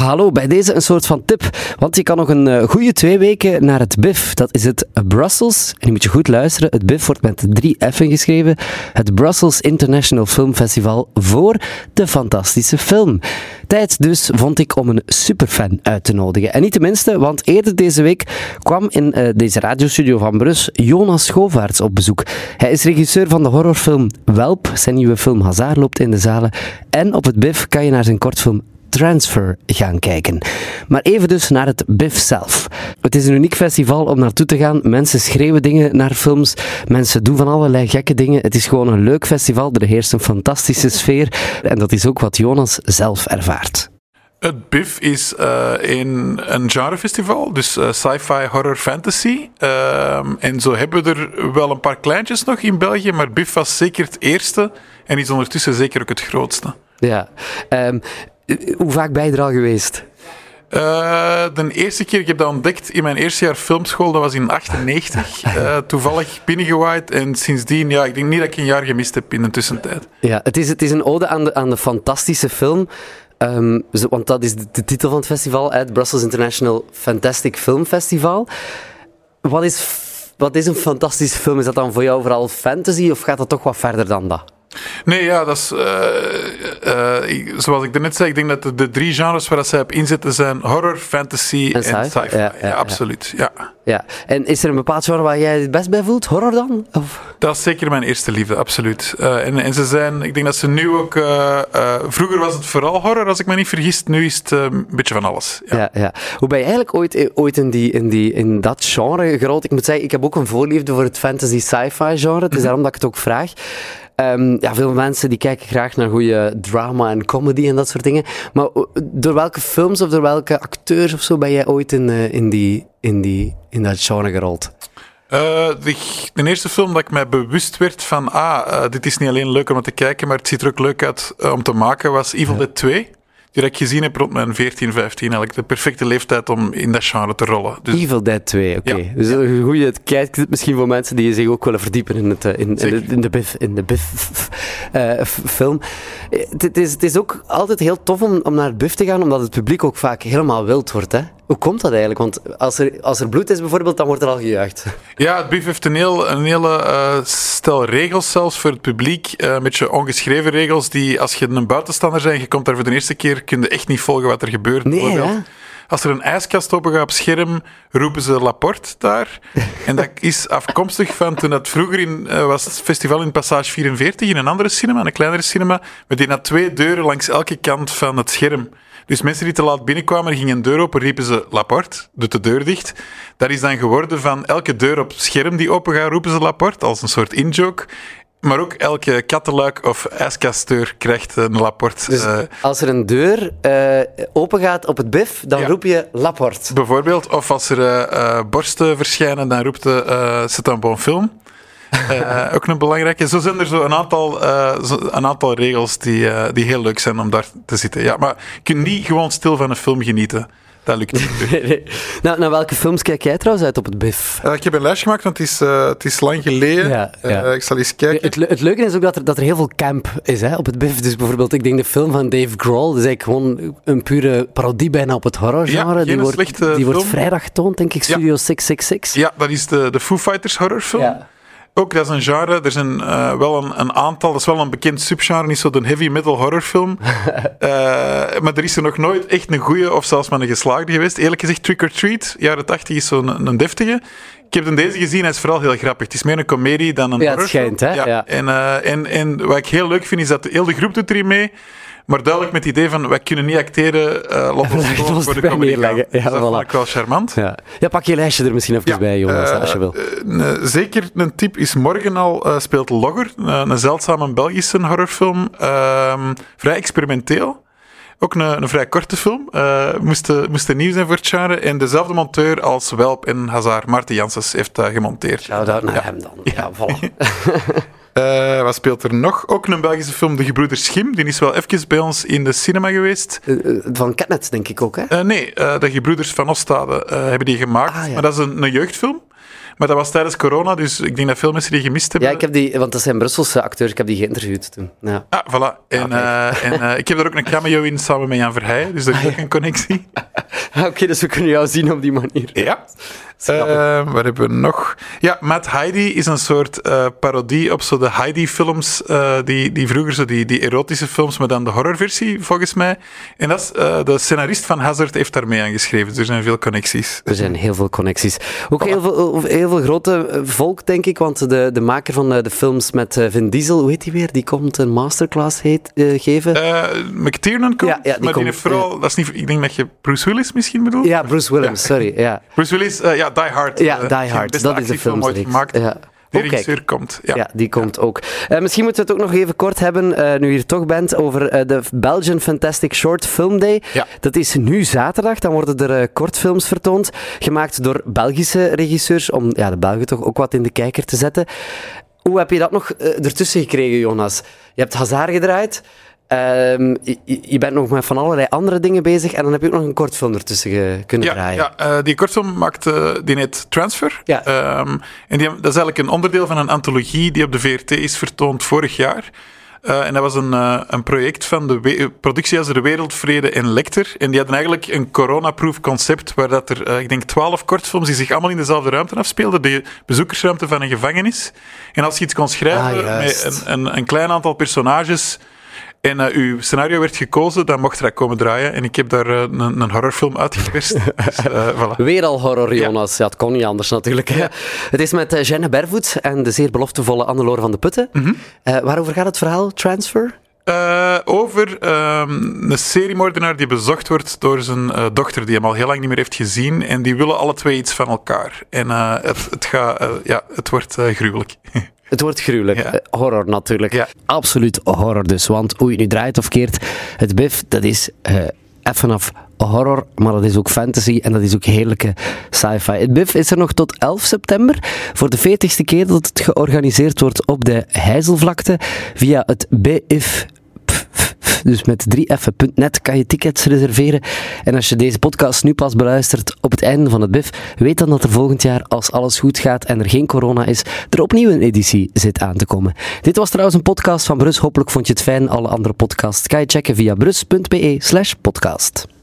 Hallo, bij deze een soort van tip. Want je kan nog een uh, goede twee weken naar het BIF. Dat is het Brussels. En je moet je goed luisteren. Het BIF wordt met drie F'en geschreven. Het Brussels International Film Festival voor de fantastische film. Tijd dus vond ik om een superfan uit te nodigen. En niet de minste, want eerder deze week kwam in uh, deze radiostudio van Brus Jonas Schovaerts op bezoek. Hij is regisseur van de horrorfilm Welp. Zijn nieuwe film Hazard loopt in de zalen. En op het BIF kan je naar zijn kortfilm Transfer gaan kijken. Maar even dus naar het BIF zelf. Het is een uniek festival om naartoe te gaan. Mensen schreeuwen dingen naar films. Mensen doen van allerlei gekke dingen. Het is gewoon een leuk festival. Er heerst een fantastische sfeer. En dat is ook wat Jonas zelf ervaart. Het BIF is uh, een, een genrefestival, dus uh, sci-fi, horror, fantasy. Uh, en zo hebben we er wel een paar kleintjes nog in België, maar BIF was zeker het eerste en is ondertussen zeker ook het grootste. Ja, um, hoe vaak ben je er al geweest? Uh, de eerste keer, ik heb dat ontdekt in mijn eerste jaar filmschool, dat was in 98. Uh, toevallig binnengewaaid en sindsdien, ja, ik denk niet dat ik een jaar gemist heb in de tussentijd. Ja, het is, het is een ode aan de, aan de fantastische film. Um, want dat is de, de, titel van het festival, het Brussels International Fantastic Film Festival. Wat is, wat is een fantastische film? Is dat dan voor jou vooral fantasy of gaat dat toch wat verder dan dat? Nee, ja, dat is. Uh, uh, zoals ik net zei, ik denk dat de, de drie genres waar zij op inzetten zijn horror, fantasy en, sci-fi. Ja, absoluut. Ja. Ja. En is er een bepaald genre waar jij het best bij voelt? Horror dan? Of? Dat is zeker mijn eerste liefde, absoluut. Uh, en, en ze zijn, ik denk dat ze nu ook. vroeger was het vooral horror, als ik me niet vergis. Nu is het een beetje van alles. Ja. Ja, Hoe ben je eigenlijk ooit, ooit in, die, in, die, in dat genre gerold? Ik moet zeggen, ik heb ook een voorliefde voor het fantasy sci-fi genre. Het is mhm. daarom dat ik het ook vraag. Um, ja, veel mensen die kijken graag naar goede drama en comedy en dat soort dingen. Maar eh, door welke films of door welke acteurs of zo? Ben jij ooit in, uh, in, die, in, die, in dat genre gerold? Uh, de, de, eerste film dat ik mij bewust werd van, ah, uh, dit is niet alleen leuk om te kijken, maar het ziet er ook leuk uit om te maken, was Evil Dead 2 die ik gezien heb rond mijn 14, 15. Eigenlijk de perfecte leeftijd om in dat genre te rollen. Dus... Evil Dead 2, oké. Okay. Ja. Dus een goede kijktip misschien voor mensen die zich ook willen verdiepen in, het, eh, in, in, de, in de Biff, in de Biff uh, film. Het is, het is ook altijd heel tof om, om naar het Biff te gaan, omdat het publiek ook vaak helemaal wild wordt. Hè? Hoe komt dat eigenlijk? Want als er, als er bloed is bijvoorbeeld, dan wordt er al gejuicht. Ja, het BIF heeft een, heel, een hele uh, stel regels zelfs voor het publiek. Uh, een beetje ongeschreven regels die, als je een buitenstander bent en je komt daar voor de eerste keer, kun je echt niet volgen wat er gebeurt. Nee, Als er een ijskast open gaat op scherm, roepen ze Laporte daar. en dat is afkomstig van toen dat vroeger in, uh, was het festival in Passage 44, in een andere cinema, een kleinere cinema, met die had twee deuren langs elke kant van het scherm. Dus mensen die te laat binnenkwamen, gingen een deur open, riepen ze Laporte, doet de deur dicht. Dat is dan geworden van elke deur op scherm die open gaat, roepen ze Laporte, als een soort in-joke. Maar ook elke kattenluik of ijskastdeur krijgt een Laporte. Dus uh, als er een deur uh, open gaat op het bif, dan ja. roep je Laporte. Bijvoorbeeld. Of als er uh, borsten verschijnen, dan roept de C'est un bon film. Uh, ook een belangrijke. Zo zijn er zo een aantal, uh, zo een aantal regels die, uh, die heel leuk zijn om daar te zitten. Ja, maar je kunt niet gewoon stil van een film genieten. Dat lukt niet. nee, nee. Nou, naar welke films kijk jij trouwens uit op het BIF? ik heb een lijstje gemaakt, want het is, het is lang geleden. Ja, ja. ik zal eens kijken. Het, het, leuke is ook dat er, dat er heel veel camp is hè, op het BIF. Dus bijvoorbeeld, ik denk de film van Dave Grohl, dat is eigenlijk gewoon een pure parodie bijna op het horrorgenre. Ja, die wordt, die wordt vrijdag getoond, denk ik, Studio 666. Ja, dat is de, de Foo Fighters horrorfilm. Ja. Ook, dat is een genre. Er zijn uh, wel een, een, aantal. Dat is wel een bekend subgenre. Niet zo de heavy metal horrorfilm. uh, maar er is er nog nooit echt een goede of zelfs maar een geslaagde geweest. Eerlijk gezegd, Trick or Treat, jaren 80 is zo'n een, deftige. Ik heb deze gezien, hij is vooral heel grappig. Het is meer een komedie dan een ja, horror. Het schijnt, hè? Ja. ja. En, uh, en, en wat ik heel leuk vind, is dat de hele groep doet erin mee. Maar duidelijk met het idee van, wij kunnen niet acteren, uh, laten we ons voor de comedy leggen. Ja, dat voilà. vond ik wel charmant. Ja. ja, pak je lijstje er misschien even ja, bij, Jonas, uh, als je wil. Uh, zeker een tip is morgen al speelt Logger, een zeldzame Belgische horrorfilm. Ehm, vrij experimenteel. Ook een, een vrij korte film. Uh, moest, moest nieuw zijn voor het genre. En dezelfde monteur als Welp en Hazard, Maarten Janssens, heeft dat gemonteerd. Shout-out naar hem dan. Ja, voilà. Uh, wat speelt er nog? Ook een Belgische film, De Gebroeders Schim. Die is wel even bij ons in de cinema geweest. Uh, van Ketnet, denk ik ook, hè? Uh, nee, De Gebroeders van Ostade hebben die gemaakt. Ah, ja. Maar dat is een, een jeugdfilm. Maar dat was tijdens corona, dus ik denk dat veel mensen die gemist hebben. Ja, ik heb die, want dat zijn Brusselse acteurs, ik heb die geïnterviewd toen. Ja. Ah, voilà. En, uh, en uh, ik heb er ook een cameo in samen met Jan Verheijen, dus dat is ook een connectie. Oké, okay, dus we kunnen jou zien op die manier. Ja. Uh, wat hebben we nog? Ja, Matt Heidi is een soort parodie op zo de Heidi-films, die, die vroeger zo die, die erotische films, maar dan de horrorversie, volgens mij. En dat is, de scenarist van Hazard heeft daarmee aan geschreven, dus er zijn veel connecties. Er zijn heel veel connecties. Ook voilà. heel, veel, heel veel grote volk, denk ik, want de, de maker van de films met Vin Diesel, hoe heet die weer? Die komt een masterclass heet, geven. McTiernan komt, ja, ja, die maar komt, die vooral, dat is niet, ik denk dat je Bruce Willis misschien bedoelt? Ja, Bruce Willis, sorry. Ja. Bruce Willis, ja, Die Hard. Ja, Die Hard. Dat is de film ooit gemaakt. Ja. De oh, regisseur komt. Ja. ja, die komt ja. ook. Uh, misschien moeten we het ook nog even kort hebben, uh, nu je hier toch bent, over uh, de Belgian Fantastic Short Film Day. Ja. Dat is nu zaterdag, dan worden er kortfilms vertoond, gemaakt door Belgische regisseurs, om ja, de Belgen toch ook wat in de kijker te zetten. Hoe heb je dat nog ertussen gekregen, Jonas? Je hebt Hazard gedraaid. Um, je, je, bent nog met van allerlei andere dingen bezig en dan heb je ook nog een kortfilm ertussen kunnen ja, draaien. Ja, uh, die kortfilm maakt, uh, die heet Transfer. Ja. Um, en die, dat is eigenlijk een onderdeel van een antologie die op de VRT is vertoond vorig jaar. Uh, en dat was een, een project van de productiehuizen De Wereldvrede en Lecter. En die hadden eigenlijk een coronaproof concept waar dat er, ik denk, twaalf kortfilms die zich allemaal in dezelfde ruimte afspeelden. De bezoekersruimte van een gevangenis. En als je iets kon schrijven ah, met een, een, een klein aantal personages en uh, uw scenario werd gekozen, dan mocht er komen draaien. En ik heb daar uh, een, een, horrorfilm uitgeperst. dus, uh, voilà. Weer al horror, Jonas. Ja. ja het kon niet anders natuurlijk. Ja. Het is met Jeanne Bervoet en de zeer beloftevolle Annelore van de Putten. Mm -hmm. waarover gaat het verhaal, Transfer? over um, een seriemoordenaar die bezocht wordt door zijn dochter, die hem al heel lang niet meer heeft gezien. En die willen alle twee iets van elkaar. En het, het, gaat, ja, het wordt gruwelijk. Het wordt gruwelijk. Ja. Uh, horror natuurlijk. Ja. Absoluut horror dus. Want hoe je nu draait of keert, het BIF, dat is uh, even af horror, maar dat is ook fantasy en dat is ook heerlijke sci-fi. Het BIF is er nog tot 11 september. Voor de 40ste keer dat het georganiseerd wordt op de Heizelvlakte via het BIF dus met 3f.net kan je tickets reserveren. En als je deze podcast nu pas beluistert op het einde van het BIF, weet dan dat er volgend jaar, als alles goed gaat en er geen corona is, er opnieuw een editie zit aan te komen. Dit was trouwens een podcast van Brus. Hopelijk vond je het fijn. Alle andere podcasts kan je checken via brus.be slash podcast.